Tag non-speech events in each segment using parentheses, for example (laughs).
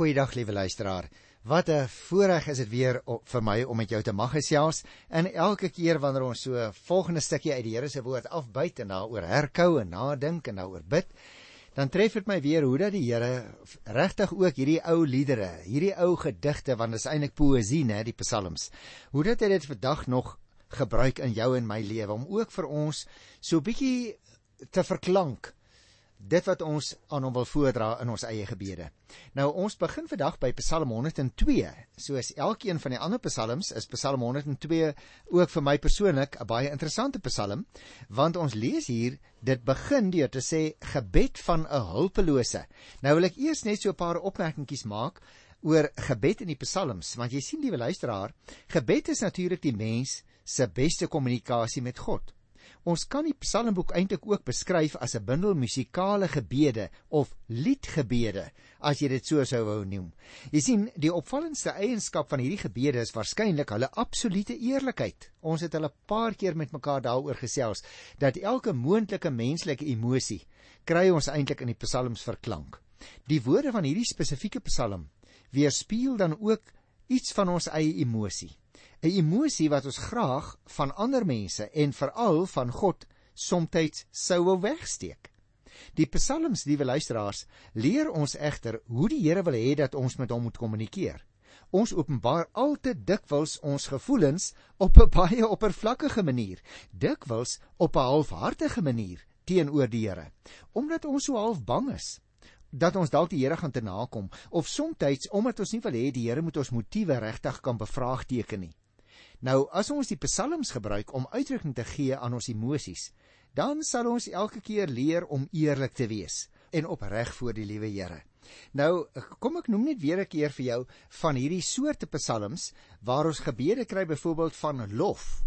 Goeiedag liewe luisteraar. Wat 'n voorreg is dit weer op, vir my om met jou te mag gesels. En elke keer wanneer ons so 'n volgende stukkie uit die Here se woord afbyt en daaroor herkou en nadink en daaroor bid, dan tref dit my weer hoe dat die Here regtig ook hierdie ou liedere, hierdie ou gedigte want dit is eintlik poësie, né, die psalms. Hoe dat hy dit vandag nog gebruik in jou en my lewe om ook vir ons so 'n bietjie te verklank dit wat ons aan hom wil voordra in ons eie gebede. Nou ons begin vandag by Psalm 102. Soos elkeen van die ander psalms is Psalm 102 ook vir my persoonlik 'n baie interessante psalm, want ons lees hier dit begin deur te sê gebed van 'n hulpelose. Nou wil ek eers net so 'n paar opmerkingies maak oor gebed in die psalms, want jy sien liewe luisteraar, gebed is natuurlik die mens se beste kommunikasie met God. Ons kan die Psalmboek eintlik ook beskryf as 'n bundel musikale gebede of liedgebede, as jy dit so sou wou noem. Jy sien, die opvallendste eienskap van hierdie gebede is waarskynlik hulle absolute eerlikheid. Ons het hulle 'n paar keer met mekaar daaroor gesels dat elke moontlike menslike emosie kry ons eintlik in die psalms verklank. Die woorde van hierdie spesifieke psalm weerspieël dan ook iets van ons eie emosie. 'n emosie wat ons graag van ander mense en veral van God soms sou wou wegsteek. Die psalms, liewe luisteraars, leer ons egter hoe die Here wil hê dat ons met hom moet kommunikeer. Ons openbaar al te dikwels ons gevoelens op 'n baie oppervlakkige manier, dikwels op 'n halfhartige manier teenoor die Here, omdat ons so half bang is dat ons dalk die Here gaan te nakom of soms omdat ons nie wil hê die Here moet ons motiewe regtig kan bevraagteken nie. Nou as ons die psalms gebruik om uitdrukking te gee aan ons emosies, dan sal ons elke keer leer om eerlik te wees en opreg voor die liewe Here. Nou kom ek noem net weer 'n keer vir jou van hierdie soorte psalms waar ons gebede kry byvoorbeeld van lof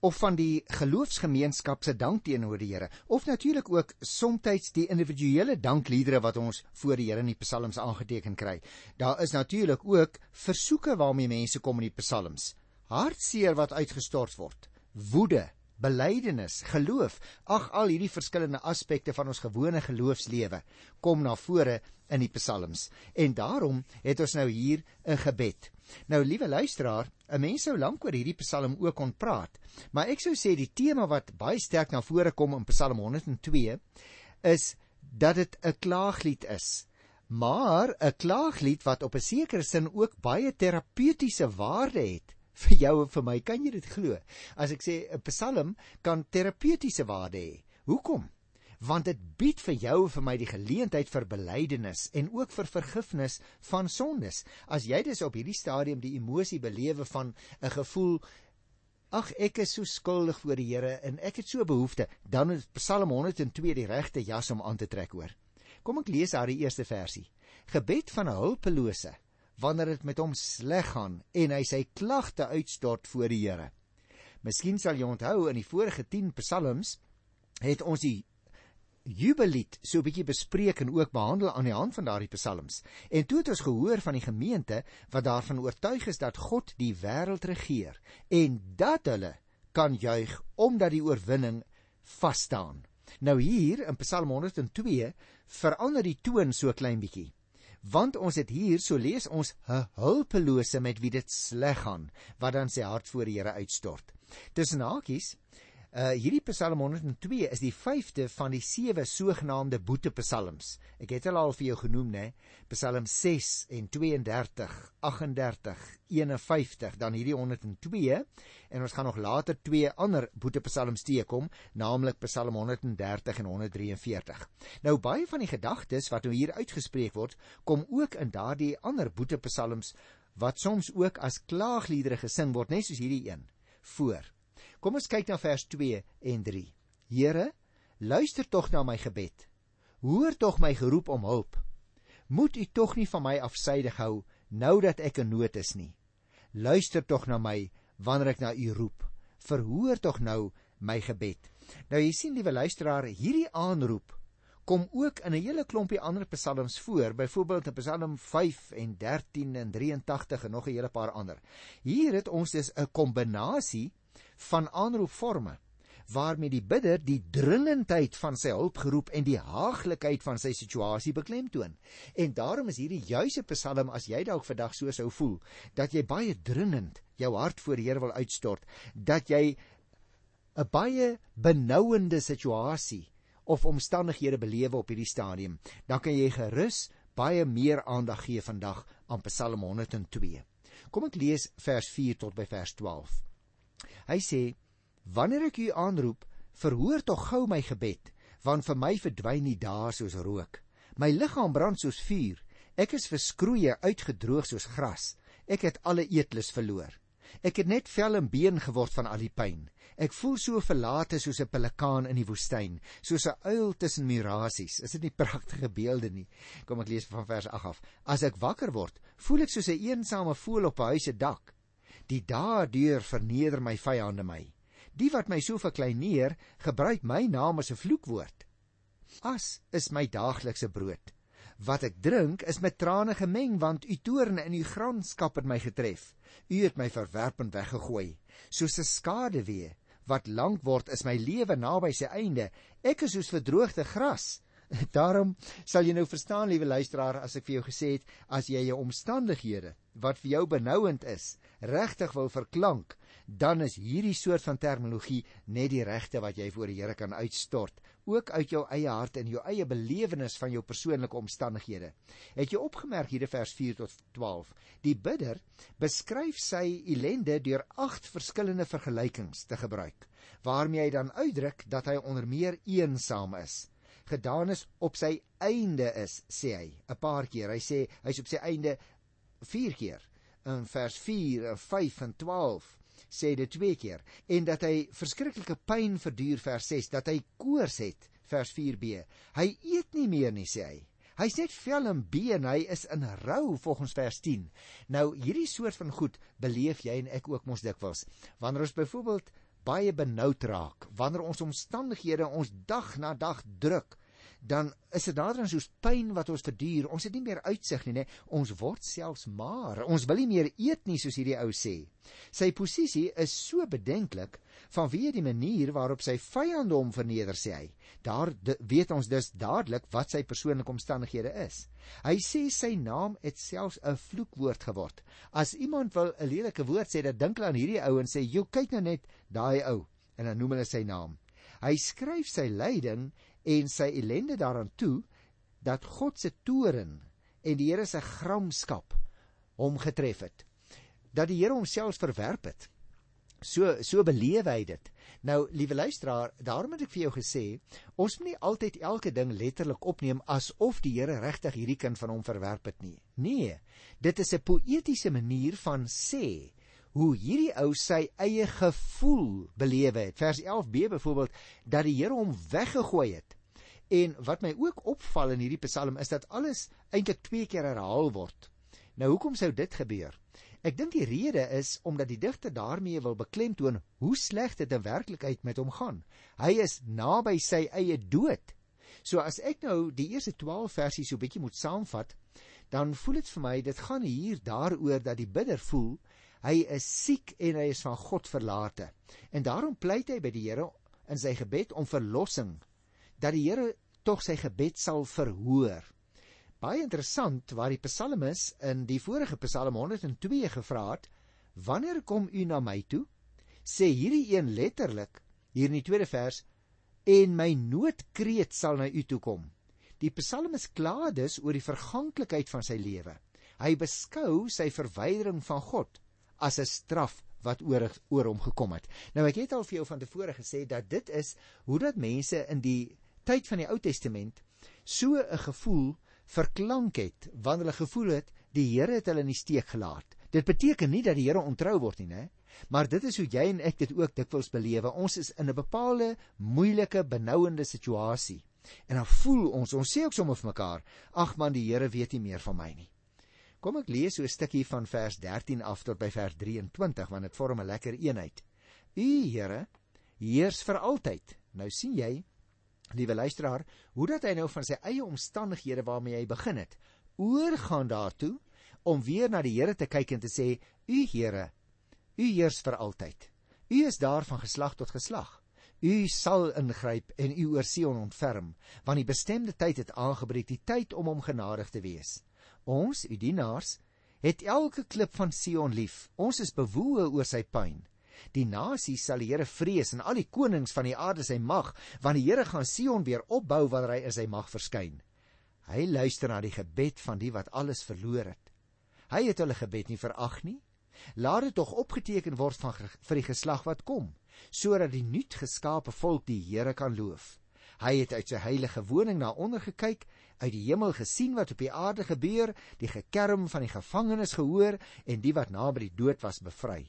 of van die geloofsgemeenskap se dank teenoor die Here of natuurlik ook soms die individuele dankliedere wat ons voor die Here in die psalms aangeteken kry. Daar is natuurlik ook versoeke waarmee mense kom in die psalms hartseer wat uitgestort word, woede, belydenis, geloof, ag al hierdie verskillende aspekte van ons gewone geloofslewe kom na vore in die psalms. En daarom het ons nou hier 'n gebed. Nou liewe luisteraar, 'n mens sou lank oor hierdie psalm ook kon praat, maar ek sou sê die tema wat baie sterk na vore kom in Psalm 102 is dat dit 'n klaaglied is. Maar 'n klaaglied wat op 'n sekere sin ook baie terapeutiese waarde het (laughs) vir jou en vir my. Kan jy dit glo? As ek sê 'n Psalm kan terapeutiese waarde hê. Hoekom? Want dit bied vir jou en vir my die geleentheid vir belydenis en ook vir vergifnis van sondes. As jy dus op hierdie stadium die emosie belewe van 'n gevoel Ag ek is so skuldig voor die Here en ek het so behoefte, dan is Psalm 102 die regte jas om aan te trek hoor. Kom ek lees daar die eerste versie. Gebed van 'n hulpelose wanneer dit met hom sleg gaan en hy sy klagte uitstort voor die Here. Miskien sal jy onthou in die vorige 10 psalms het ons die jubellied so 'n bietjie bespreek en ook behandel aan die hand van daardie psalms. En toe het ons gehoor van die gemeente wat daarvan oortuig is dat God die wêreld regeer en dat hulle kan juig omdat die oorwinning vas staan. Nou hier in Psalm 102 verander die toon so klein bietjie want ons het hier so lees ons 'n hulpelose met wie dit sleg gaan wat dan sy hart voor die Here uitstort. Tussen hakies Uh hierdie Psalm 102 is die 5de van die 7 sogenaamde boetepsalms. Ek het hulle al vir jou genoem, né? Psalm 6 en 32, 38, 51, dan hierdie 102 en ons gaan nog later twee ander boetepsalms teekom, naamlik Psalm 130 en 143. Nou baie van die gedagtes wat nou hier uitgespreek word, kom ook in daardie ander boetepsalms wat soms ook as klaagliedere gesing word, net soos hierdie een voor. Kom ons kyk na vers 2 en 3. Here, luister tog na my gebed. Hoor tog my geroep om hulp. Moet U tog nie van my afsydig hou nou dat ek in nood is nie. Luister tog na my wanneer ek na U roep. Verhoor tog nou my gebed. Nou jy sien liewe luisteraar, hierdie aanroep kom ook in 'n hele klompie ander psalms voor, byvoorbeeld in Psalm 5 en 13 en 83 en nog 'n hele paar ander. Hier het ons dus 'n kombinasie van aanroepforme waarmee die bidder die dringendheid van sy hulp geroep en die haaglikheid van sy situasie beklemtoon. En daarom is hierdie juise Psalm as jy dalk vandag so sou voel dat jy baie dringend jou hart voor die Here wil uitstort, dat jy 'n baie benouende situasie of omstandighede belewe op hierdie stadium, dan kan jy gerus baie meer aandag gee vandag aan Psalm 102. Kom ek lees vers 4 tot by vers 12. Hy sê: Wanneer ek u aanroep, verhoor tog gou my gebed, want vir my verdwyn die dae soos rook. My liggaam brand soos vuur. Ek is verskroeie, uitgedroog soos gras. Ek het alle eetlus verloor. Ek het net vel en been geword van al die pyn. Ek voel so verlate soos 'n pelikaan in die woestyn, soos 'n uil tussen mirasies. Is dit nie pragtige beelde nie? Kom ek lees van vers 8 af. As ek wakker word, voel ek soos 'n een eensame voël op 'n huis se dak. Die dae deur verneder my vyande my. Die wat my so verkleineer, gebruik my naam as 'n vloekwoord. As is my daaglikse brood. Wat ek drink is met trane gemeng want u toorn en u granskap het my getref. U het my verwerp en weggegooi, soos 'n skaduwee wat lank word is my lewe naby sy einde. Ek is soos verdroogde gras. (laughs) Daarom sal jy nou verstaan, liewe luisteraar, as ek vir jou gesê het, as jy jou omstandighede wat vir jou benouend is, regtig wil verklank, dan is hierdie soort van terminologie net die regte wat jy voor die Here kan uitstort, ook uit jou eie hart en jou eie belewenis van jou persoonlike omstandighede. Het jy opgemerk hier in vers 4 tot 12? Die bidder beskryf sy ellende deur agt verskillende vergelykings te gebruik, waarmee hy dan uitdruk dat hy onder meer eensaam is gedaan is op sy einde is sê hy 'n paar keer hy sê hy's op sy einde 4 keer in vers 4 en 5 en 12 sê dit twee keer en dat hy verskriklike pyn verduur vers 6 dat hy koors het vers 4b hy eet nie meer nie sê hy. Hy's net vel en been hy is in rou volgens vers 10 nou hierdie soort van goed beleef jy en ek ook mos dikwels. Wanneer ons byvoorbeeld baie benoud raak wanneer ons omstandighede ons dag na dag druk dan is dit nader soos pyn wat ons verduur. Ons het nie meer uitsig nie, nê. Ons word selfs maar. Ons wil nie meer eet nie soos hierdie ou sê. Sy posisie is so bedenklik vanweë die manier waarop sy vyande hom verneder sê hy. Daar weet ons dus dadelik wat sy persoonlike omstandighede is. Hy sê sy naam het selfs 'n vloekwoord geword. As iemand wil 'n lelike woord sê, dan dink hulle aan hierdie ou en sê, "Jo, kyk nou net daai ou." En dan noem hulle sy naam. Hy skryf sy lyding en sy ellende daaraan toe dat God se toorn en die Here se gramskap hom getref het. Dat die Here homself verwerp het. So so beleef hy dit. Nou, liewe luisteraar, daarom het ek vir jou gesê, ons moet nie altyd elke ding letterlik opneem asof die Here regtig hierdie kind van hom verwerp het nie. Nee, dit is 'n poëtiese manier van sê hoe hierdie ou sy eie gevoel beleef het. Vers 11b byvoorbeeld dat die Here hom weggegooi het. En wat my ook opval in hierdie Psalm is dat alles eintlik twee keer herhaal word. Nou hoekom sou dit gebeur? Ek dink die rede is omdat die digter daarmee wil beklemtoon hoe sleg dit in werklikheid met hom gaan. Hy is naby sy eie dood. So as ek nou die eerste 12 versies so 'n bietjie moet saamvat, dan voel dit vir my dit gaan hier daaroor dat die bidder voel hy is siek en hy is van God verlate. En daarom pleit hy by die Here in sy gebed om verlossing dat die Here tog sy gebed sal verhoor. Baie interessant waar die psalmis in die vorige Psalm 102 gevra het, wanneer kom u na my toe? Sê hierdie een letterlik hier in die tweede vers en my noodkreet sal na u toe kom. Die psalmis kla dus oor die verganklikheid van sy lewe. Hy beskou sy verwydering van God as 'n straf wat oor oor hom gekom het. Nou ek het al vir jou van tevore gesê dat dit is hoe dat mense in die tyd van die Ou Testament so 'n gevoel verklank het wanneer hulle gevoel het die Here het hulle in die steek gelaat. Dit beteken nie dat die Here ontrou word nie, né? Maar dit is hoe jy en ek dit ook dikwels belewe. Ons is in 'n bepaalde moeilike, benouende situasie. En dan voel ons, ons sê ook sommer vir mekaar, ag man, die Here weet nie meer van my nie. Kom ek lees so 'n stukkie van vers 13 af tot by vers 23 want dit vorm 'n lekker eenheid. U Here heers vir altyd. Nou sien jy, liewe luisteraar, hoe dat hy nou van sy eie omstandighede waarmee hy begin het, oorgaan daartoe om weer na die Here te kyk en te sê: "U Here, U heers vir altyd. U is daar van geslag tot geslag. U sal ingryp en u oor Sion ontferm, want die bestemde tyd het aangebreek, die tyd om hom genadig te wees. Ons, u dienaars, het elke klip van Sion lief. Ons is bewoe oor sy pyn. Die nasies sal die Here vrees en al die konings van die aarde sy mag, want die Here gaan Sion weer opbou wanneer hy in sy mag verskyn. Hy luister na die gebed van die wat alles verloor het. Hy het hulle gebed nie verag nie. Laat dit tog opgeteken word van vir die geslag wat kom sodat die nuut geskape volk die Here kan loof. Hy het uit sy heilige woning na onder gekyk, uit die hemel gesien wat op die aarde gebeur, die gekerm van die gevangenes gehoor en die wat naby die dood was bevry.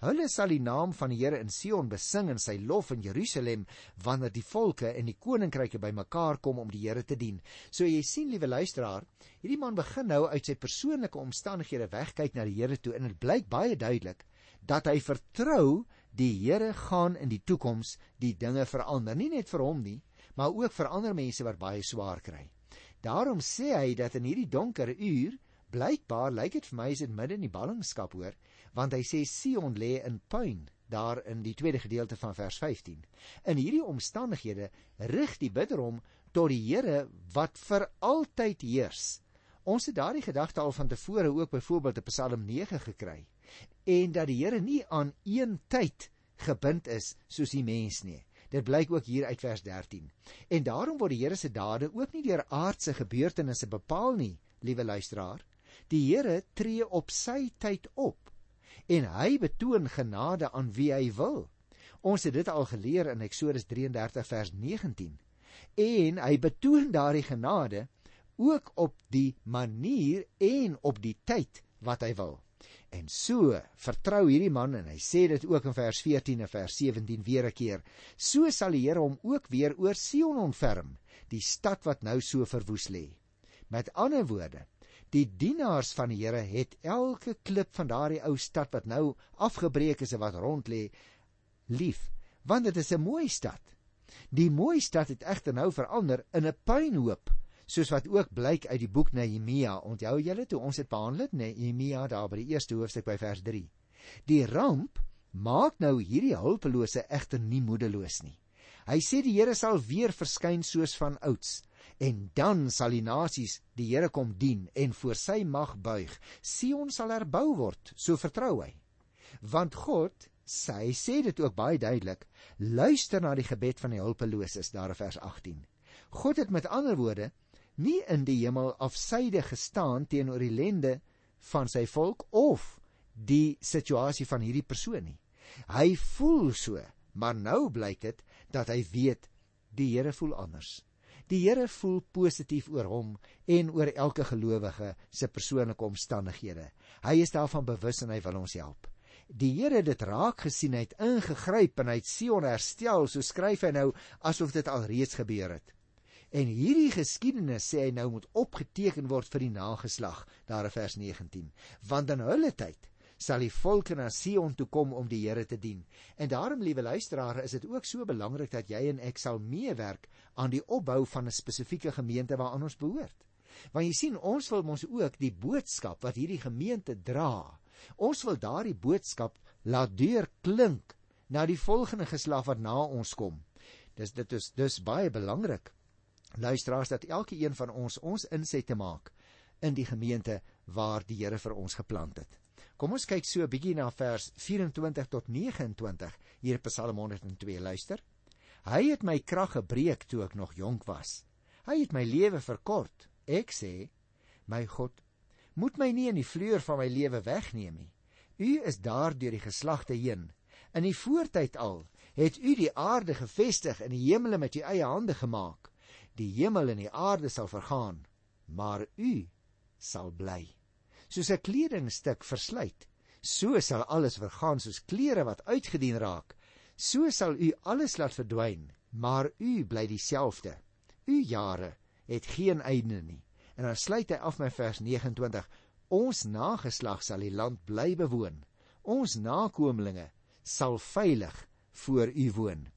Hulle sal die naam van die Here in Sion besing en sy lof in Jerusalem wanneer die volke en die koninkryke bymekaar kom om die Here te dien. So jy sien liewe luisteraar, hierdie man begin nou uit sy persoonlike omstandighede wegkyk na die Here toe en dit blyk baie duidelik dat hy vertrou die Here gaan in die toekoms die dinge verander, nie net vir hom nie, maar ook vir ander mense wat baie swaar kry. Daarom sê hy dat in hierdie donker uur blykbaar lyk dit vir my is dit midde in die ballingskap hoor, want hy sê Sion lê in puin daar in die tweede gedeelte van vers 15. In hierdie omstandighede rig die bidder hom tot die Here wat vir altyd heers. Ons het daardie gedagte al van tevore ook byvoorbeeld in Psalm 9 gekry en dat die Here nie aan een tyd gebind is soos die mens nie. Dit blyk ook hier uit vers 13. En daarom word die Here se dade ook nie deur aardse gebeurtenisse bepaal nie, liewe luisteraar. Die Here tree op sy tyd op en hy betoon genade aan wie hy wil. Ons het dit al geleer in Eksodus 33 vers 19. En hy betoon daardie genade ook op die manier en op die tyd wat hy wil. En so vertrou hierdie man en hy sê dit ook in vers 14 en vers 17 weer 'n keer. So sal die Here hom ook weer oor Sion ontferm, die stad wat nou so verwoes lê. Met ander woorde, die dienaars van die Here het elke klip van daardie ou stad wat nou afgebreek is en wat rond lê, lief, want dit is 'n mooi stad. Die mooi stad het egter nou verander in 'n puinhoop soos wat ook blyk uit die boek Nehemia. Onthou julle toe ons dit behandel het, Nehemia daar by die eerste hoofstuk by vers 3. Die ramp maak nou hierdie hulpelose egter nie moedeloos nie. Hy sê die Here sal weer verskyn soos van ouds en dan sal die nasies die Here kom dien en voor sy mag buig. Sion sal herbou word, so vertrou hy. Want God sy sê dit ook baie duidelik, luister na die gebed van die hulpeloses daar in vers 18. God het met ander woorde nie in die hemel afsyde gestaan teenoor die lende van sy volk of die situasie van hierdie persoon nie. Hy voel so, maar nou blyk dit dat hy weet die Here voel anders. Die Here voel positief oor hom en oor elke gelowige se persoonlike omstandighede. Hy is daarvan bewus en hy wil ons help. Die Here het dit raak gesien, hy het ingegryp en hy het Sion herstel, so skryf hy nou asof dit al reeds gebeur het. En hierdie geskiedenis sê hy nou moet opgeteken word vir die nageslag, daar in vers 19. Want in hulle tyd sal die volke na Sion toe kom om die Here te dien. En daarom, liewe luisteraars, is dit ook so belangrik dat jy en ek sal meewerk aan die opbou van 'n spesifieke gemeente waaraan ons behoort. Want jy sien, ons wil mos ook die boodskap wat hierdie gemeente dra. Ons wil daardie boodskap laat deurklink na die volgende geslag wat na ons kom. Dis dit is dus baie belangrik luisteraars dat elke een van ons ons inset te maak in die gemeente waar die Here vir ons geplant het. Kom ons kyk so 'n bietjie na vers 24 tot 29 hier Psalm 102 luister. Hy het my krag gebreek toe ek nog jonk was. Hy het my lewe verkort. Ek sê, my God, moet my nie in die vleur van my lewe wegneem nie. U is daar deur die geslagte heen. In die voortyd al het u die aarde gevestig en die hemele met u eie hande gemaak. Die hemel en die aarde sal vergaan, maar u sal bly. Soos 'n kledingstuk versluit, so sal alles vergaan soos klere wat uitgedien raak. So sal u alles laat verdwyn, maar u bly dieselfde. U jare het geen einde nie. En dan sluit hy af met vers 29: Ons nageslag sal die land bly bewoon. Ons nakommelinge sal veilig voor u woon.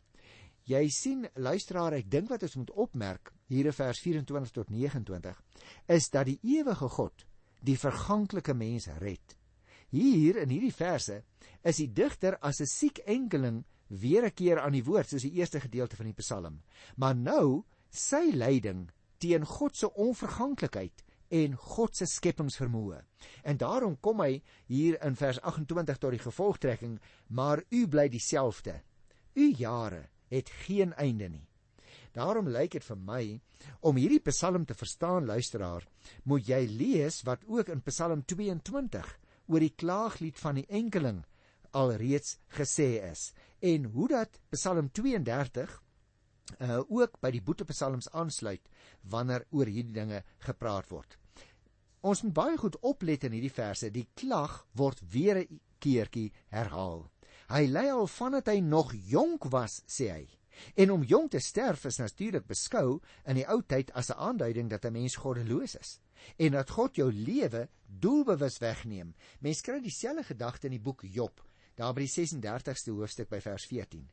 Jy sien luisteraar, ek dink wat ons moet opmerk hier in vers 24 tot 29 is dat die ewige God die verganklike mens red. Hier in hierdie verse is die digter as 'n siek enkeling weer 'n keer aan die woord soos die eerste gedeelte van die Psalm. Maar nou sy lyding teen God se onverganklikheid en God se skepingsvermoë. En daarom kom hy hier in vers 28 tot die gevolgtrekking: "Maar u bly dieselfde. U jare het geen einde nie." Daarom lyk dit vir my om hierdie Psalm te verstaan, luisteraar, moet jy lees wat ook in Psalm 22 oor die klaaglied van die enkeling alreeds gesê is en hoe dat Psalm 32 uh ook by die boetepsalms aansluit wanneer oor hierdie dinge gepraat word. Ons moet baie goed oplet in hierdie verse. Die klag word weer 'n keertjie herhaal. Hy lei al vandat hy nog jonk was, sê hy. En om jong te sterf is natuurlik beskou in die ou tyd as 'n aanduiding dat 'n mens goddeloos is en dat God jou lewe doelbewus wegneem. Mens kry dieselfde gedagte in die boek Job, daar by die 36ste hoofstuk by vers 14.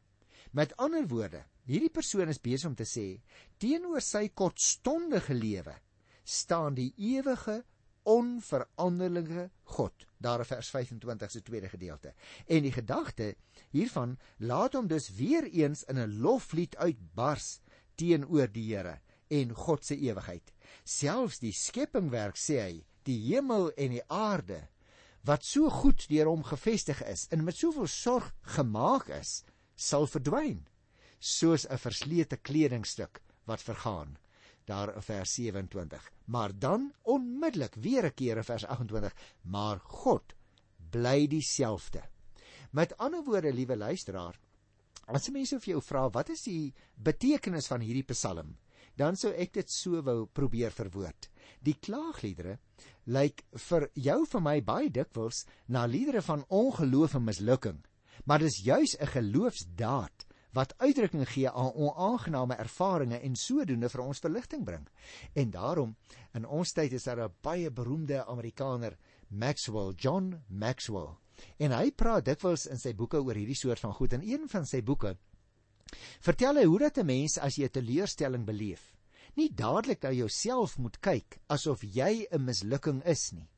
Met ander woorde, hierdie persoon is besig om te sê teenoor sy kortstondige lewe staan die ewige onveranderlike God. Daar in vers 25 se tweede gedeelte. En die gedagte hiervan laat hom dus weer eens in 'n loflied uitbars teenoor die Here en God se ewigheid. Selfs die skepingwerk sê hy, die hemel en die aarde wat so goed deur hom gevestig is en met soveel sorg gemaak is, sal verdwyn soos 'n verslete kledingstuk wat vergaan daar in vers 27. Maar dan onmiddellik weer 'n keer in vers 28, maar God bly dieselfde. Met ander woorde, liewe luisteraar, as mense vir jou vra wat is die betekenis van hierdie Psalm, dan sou ek dit so wou probeer verwoord. Die klaagliedere lyk vir jou vir my baie dikwels na liedere van ongeloof en mislukking, maar dis juis 'n geloofsdaad wat uitdrukking gee aan onaangename ervarings en sodoende vir ons verligting bring. En daarom in ons tyd is daar 'n baie beroemde Amerikaner, Maxwell, John Maxwell. En hy praat dikwels in sy boeke oor hierdie soort van goed en een van sy boeke vertel hy hoe dat 'n mens as jy 'n teleurstelling beleef, nie dadelik na jouself moet kyk asof jy 'n mislukking is nie.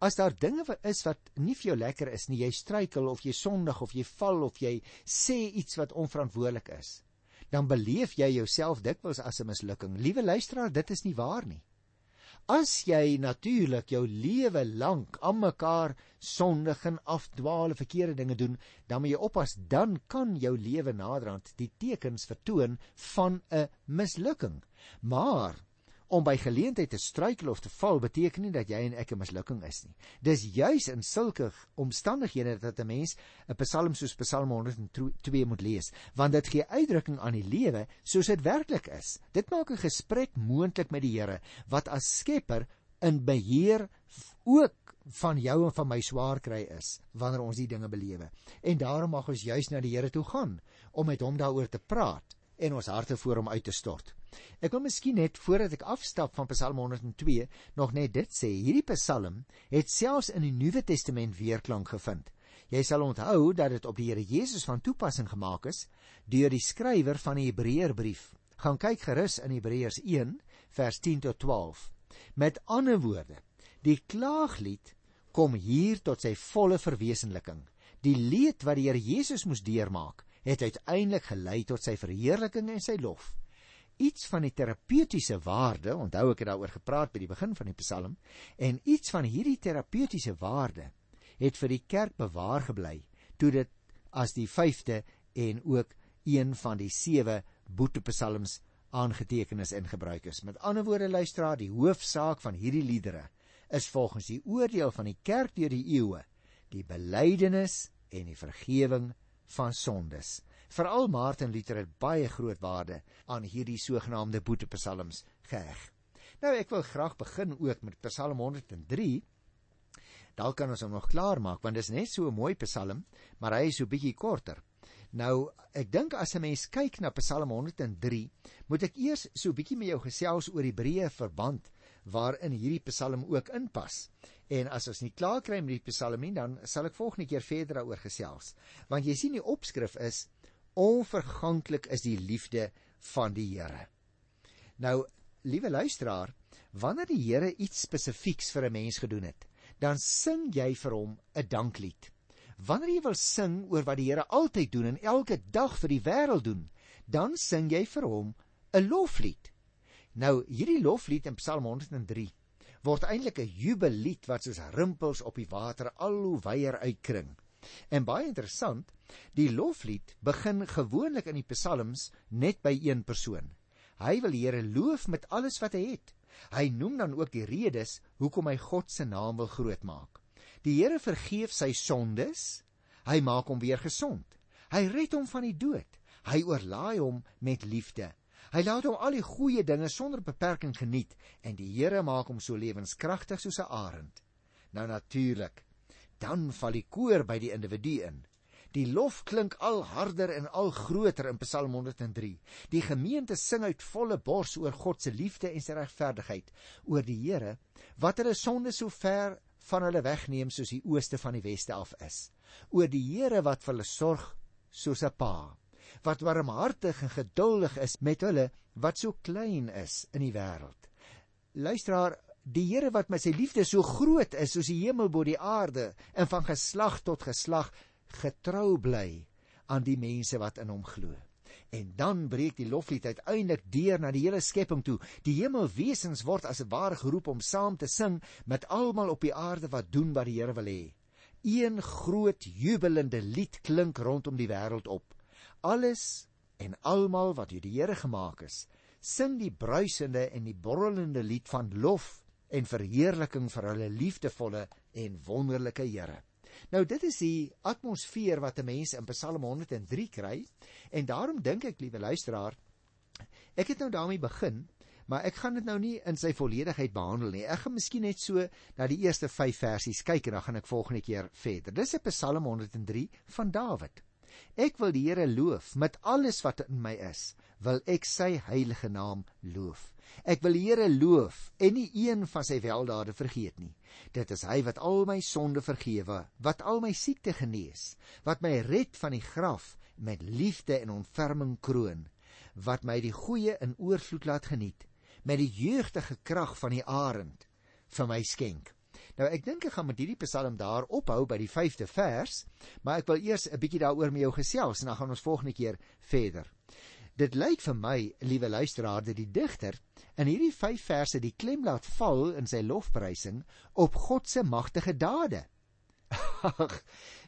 As daar dinge wat is wat nie vir jou lekker is nie, jy struikel of jy sondig of jy val of jy sê iets wat onverantwoordelik is, dan beleef jy jouself dikwels as 'n mislukking. Liewe luisteraar, dit is nie waar nie. As jy natuurlik jou lewe lank aan mekaar sondig en afdwaal, verkeerde dinge doen, dan moet jy oppas, dan kan jou lewe naderhand die tekens vertoon van 'n mislukking. Maar om by geleentheid te struikel of te val beteken nie dat jy en ek 'n mislukking is nie. Dis juis in sulke omstandighede dat 'n mens 'n Psalm soos Psalm 102 moet lees, want dit gee uitdrukking aan die lewe soos dit werklik is. Dit maak 'n gesprek moontlik met die Here wat as Skepper in beheer ook van jou en van my swaar kry is wanneer ons die dinge belewe. En daarom mag ons juis na die Here toe gaan om met hom daaroor te praat en ons harte voor hom uit te stort. Ek wil miskien net voordat ek afstap van Psalm 102 nog net dit sê. Hierdie Psalm het selfs in die Nuwe Testament weerklank gevind. Jy sal onthou dat dit op die Here Jesus van toepassing gemaak is deur die skrywer van die Hebreërbrief. Gaan kyk gerus in Hebreërs 1 vers 10 tot 12. Met ander woorde, die klaaglied kom hier tot sy volle verwesenliking. Die leed wat die Here Jesus moes deurmaak, het uiteindelik gelei tot sy verheerliking en sy lof iets van die terapeutiese waarde, onthou ek het daaroor gepraat by die begin van die Psalm, en iets van hierdie terapeutiese waarde het vir die kerk bewaar gebly toe dit as die 5de en ook een van die 7 boetepsalms aangeteken is en gebruik is. Met ander woorde luisteraar, die hoofsaak van hierdie liedere is volgens die oordeel van die kerk deur die eeue die belydenis en die vergifnis van sondes. Veral Martin Luther het baie groot waarde aan hierdie sogenaamde boetepsalms geheg. Nou ek wil graag begin ook met Psalm 103. Dalk kan ons hom nog klaar maak want dit is net so 'n mooi psalm, maar hy is so bietjie korter. Nou, ek dink as 'n mens kyk na Psalm 103, moet ek eers so bietjie met jou gesels oor die breë verband waarin hierdie Psalm ook inpas. En as ons nie klaar kry met die Psalm nie, dan sal ek volgende keer verder daaroor gesels. Want jy sien die opskrif is onverganklik is die liefde van die Here. Nou, liewe luisteraar, wanneer die Here iets spesifieks vir 'n mens gedoen het, dan sing jy vir hom 'n danklied. Wanneer jy wil sing oor wat die Here altyd doen en elke dag vir die wêreld doen, dan sing jy vir hom 'n loflied. Nou hierdie loflied in Psalm 103 word eintlik 'n jubellied wat soos rimpels op die water al hoe wyer uitkring. En baie interessant, die loflied begin gewoonlik in die psalms net by een persoon. Hy wil die Here loof met alles wat hy het. Hy noem dan ook die redes hoekom hy God se naam wil grootmaak. Die Here vergeef sy sondes. Hy maak hom weer gesond. Hy red hom van die dood. Hy oorlaai hom met liefde. Hy laat hom al die goeie dinge sonder beperking geniet en die Here maak hom so lewenskragtig soos 'n arend. Nou natuurlik, dan val die koor by die individu in. Die lof klink al harder en al groter in Psalm 103. Die gemeente sing uit volle bors oor God se liefde en sy regverdigheid, oor die Here wat hulle sonde so ver van hulle wegneem soos die ooste van die weste af is. Oor die Here wat vir hulle sorg soos 'n pa, wat warmhartig en geduldig is met hulle wat so klein is in die wêreld. Luisteraar, die Here wat met sy liefde so groot is soos die hemel bo die aarde en van geslag tot geslag getrou bly aan die mense wat in hom glo. En dan breek die loflied uiteindelik deur na die hele skepping toe. Die hemelwesens word as 'n ware geroep om saam te sing met almal op die aarde wat doen wat die Here wil hê. Een groot jubelende lied klink rondom die wêreld op. Alles en almal wat deur die Here gemaak is, sing die bruisende en die borrelende lied van lof en verheerliking vir hulle liefdevolle en wonderlike Here. Nou dit is die atmosfeer wat 'n mens in Psalm 103 kry en daarom dink ek liewe luisteraar ek het nou daarmee begin maar ek gaan dit nou nie in sy volledigheid behandel nie. Ek gaan miskien net so na die eerste 5 versies kyk en dan gaan ek volgende keer verder. Dis 'n Psalm 103 van Dawid. Ek wil die Here loof met alles wat in my is, wil ek sy heilige naam loof. Ek wil die Here loof en nie een van sy weldade vergeet nie. Dit is hy wat al my sonde vergewe, wat al my siekte genees, wat my red van die graf met liefde en ontferming kroon, wat my die goeie in oorvloed laat geniet, met die jeugdige krag van die arend vir my skenk. Nou ek dink ek gaan met hierdie Psalm daar ophou by die 5de vers, maar ek wil eers 'n bietjie daaroor met jou gesels en dan gaan ons volgende keer verder. Dit lyk vir my, liewe luisteraar, dat die digter in hierdie 5 verse die klem laat val in sy lofprysing op God se magtige dade. Ag,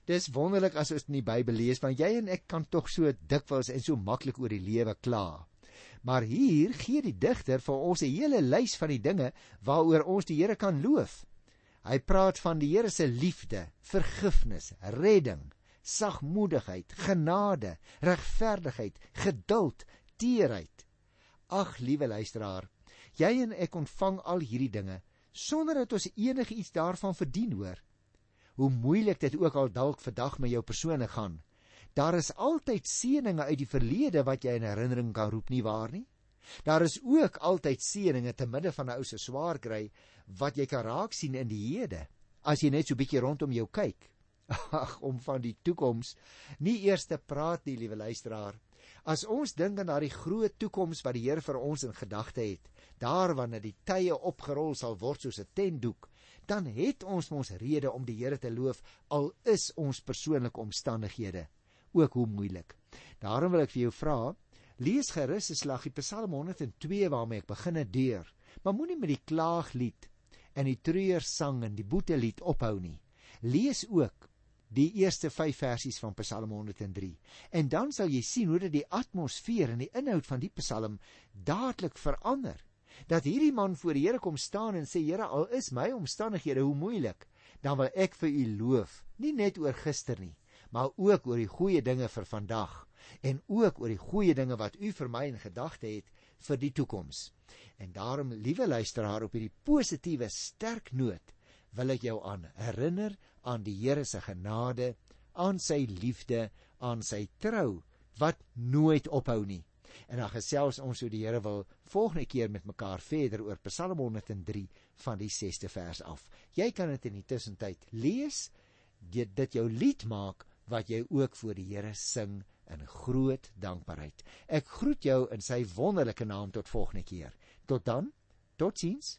dis wonderlik as ons in die Bybel lees, want jy en ek kan tog so dikwels en so maklik oor die lewe kla. Maar hier gee die digter vir ons 'n hele lys van die dinge waaroor ons die Here kan loof. Hy praat van die Here se liefde, vergifnis, redding, sagmoedigheid, genade, regverdigheid, geduld, teerheid. Ag, liewe luisteraar, jy en ek ontvang al hierdie dinge sonder dat ons enigiets daarvan verdien hoor. Hoe moeilik dit ook al dalk vandag met jou persone gaan, daar is altyd seëninge uit die verlede wat jy in herinnering kan roep nie waar nie? Daar is ook altyd seëninge te midde van 'n ou se swaar kry wat jy kan raak sien in die hede as jy net so bietjie rondom jou kyk (laughs) ag om van die toekoms nie eers te praat nie, liewe luisteraar. As ons dink aan daardie groot toekoms wat die Here vir ons in gedagte het, daar wanneer die tye opgerol sal word soos 'n tentdoek, dan het ons mos rede om die Here te loof al is ons persoonlike omstandighede ook hoe moeilik. Daarom wil ek vir jou vra, lees gerus 'n slaggie Psalm 102 waarmee ek beginne deur, maar moenie met die klaaglied en die treursang en die boetelied ophou nie. Lees ook die eerste 5 versies van Psalm 103. En dan sal jy sien hoe dit die atmosfeer en die inhoud van die Psalm dadelik verander. Dat hierdie man voor die Here kom staan en sê Here, al is my omstandighede hoe moeilik, dan wil ek vir u loof, nie net oor gister nie, maar ook oor die goeie dinge vir vandag en ook oor die goeie dinge wat u vir my in gedagte het vir die toekoms. En daarom, liewe luisteraar, op hierdie positiewe sterk noot wil ek jou aan herinner aan die Here se genade, aan sy liefde, aan sy trou wat nooit ophou nie. En dan gesels ons hoe die Here wil volgende keer met mekaar verder oor Psalm 103 van die 6ste vers af. Jy kan dit in die tussentyd lees, dit dit jou lied maak wat jy ook voor die Here sing in groot dankbaarheid. Ek groet jou in sy wonderlike naam tot volgende keer. Tot dan. Totsiens.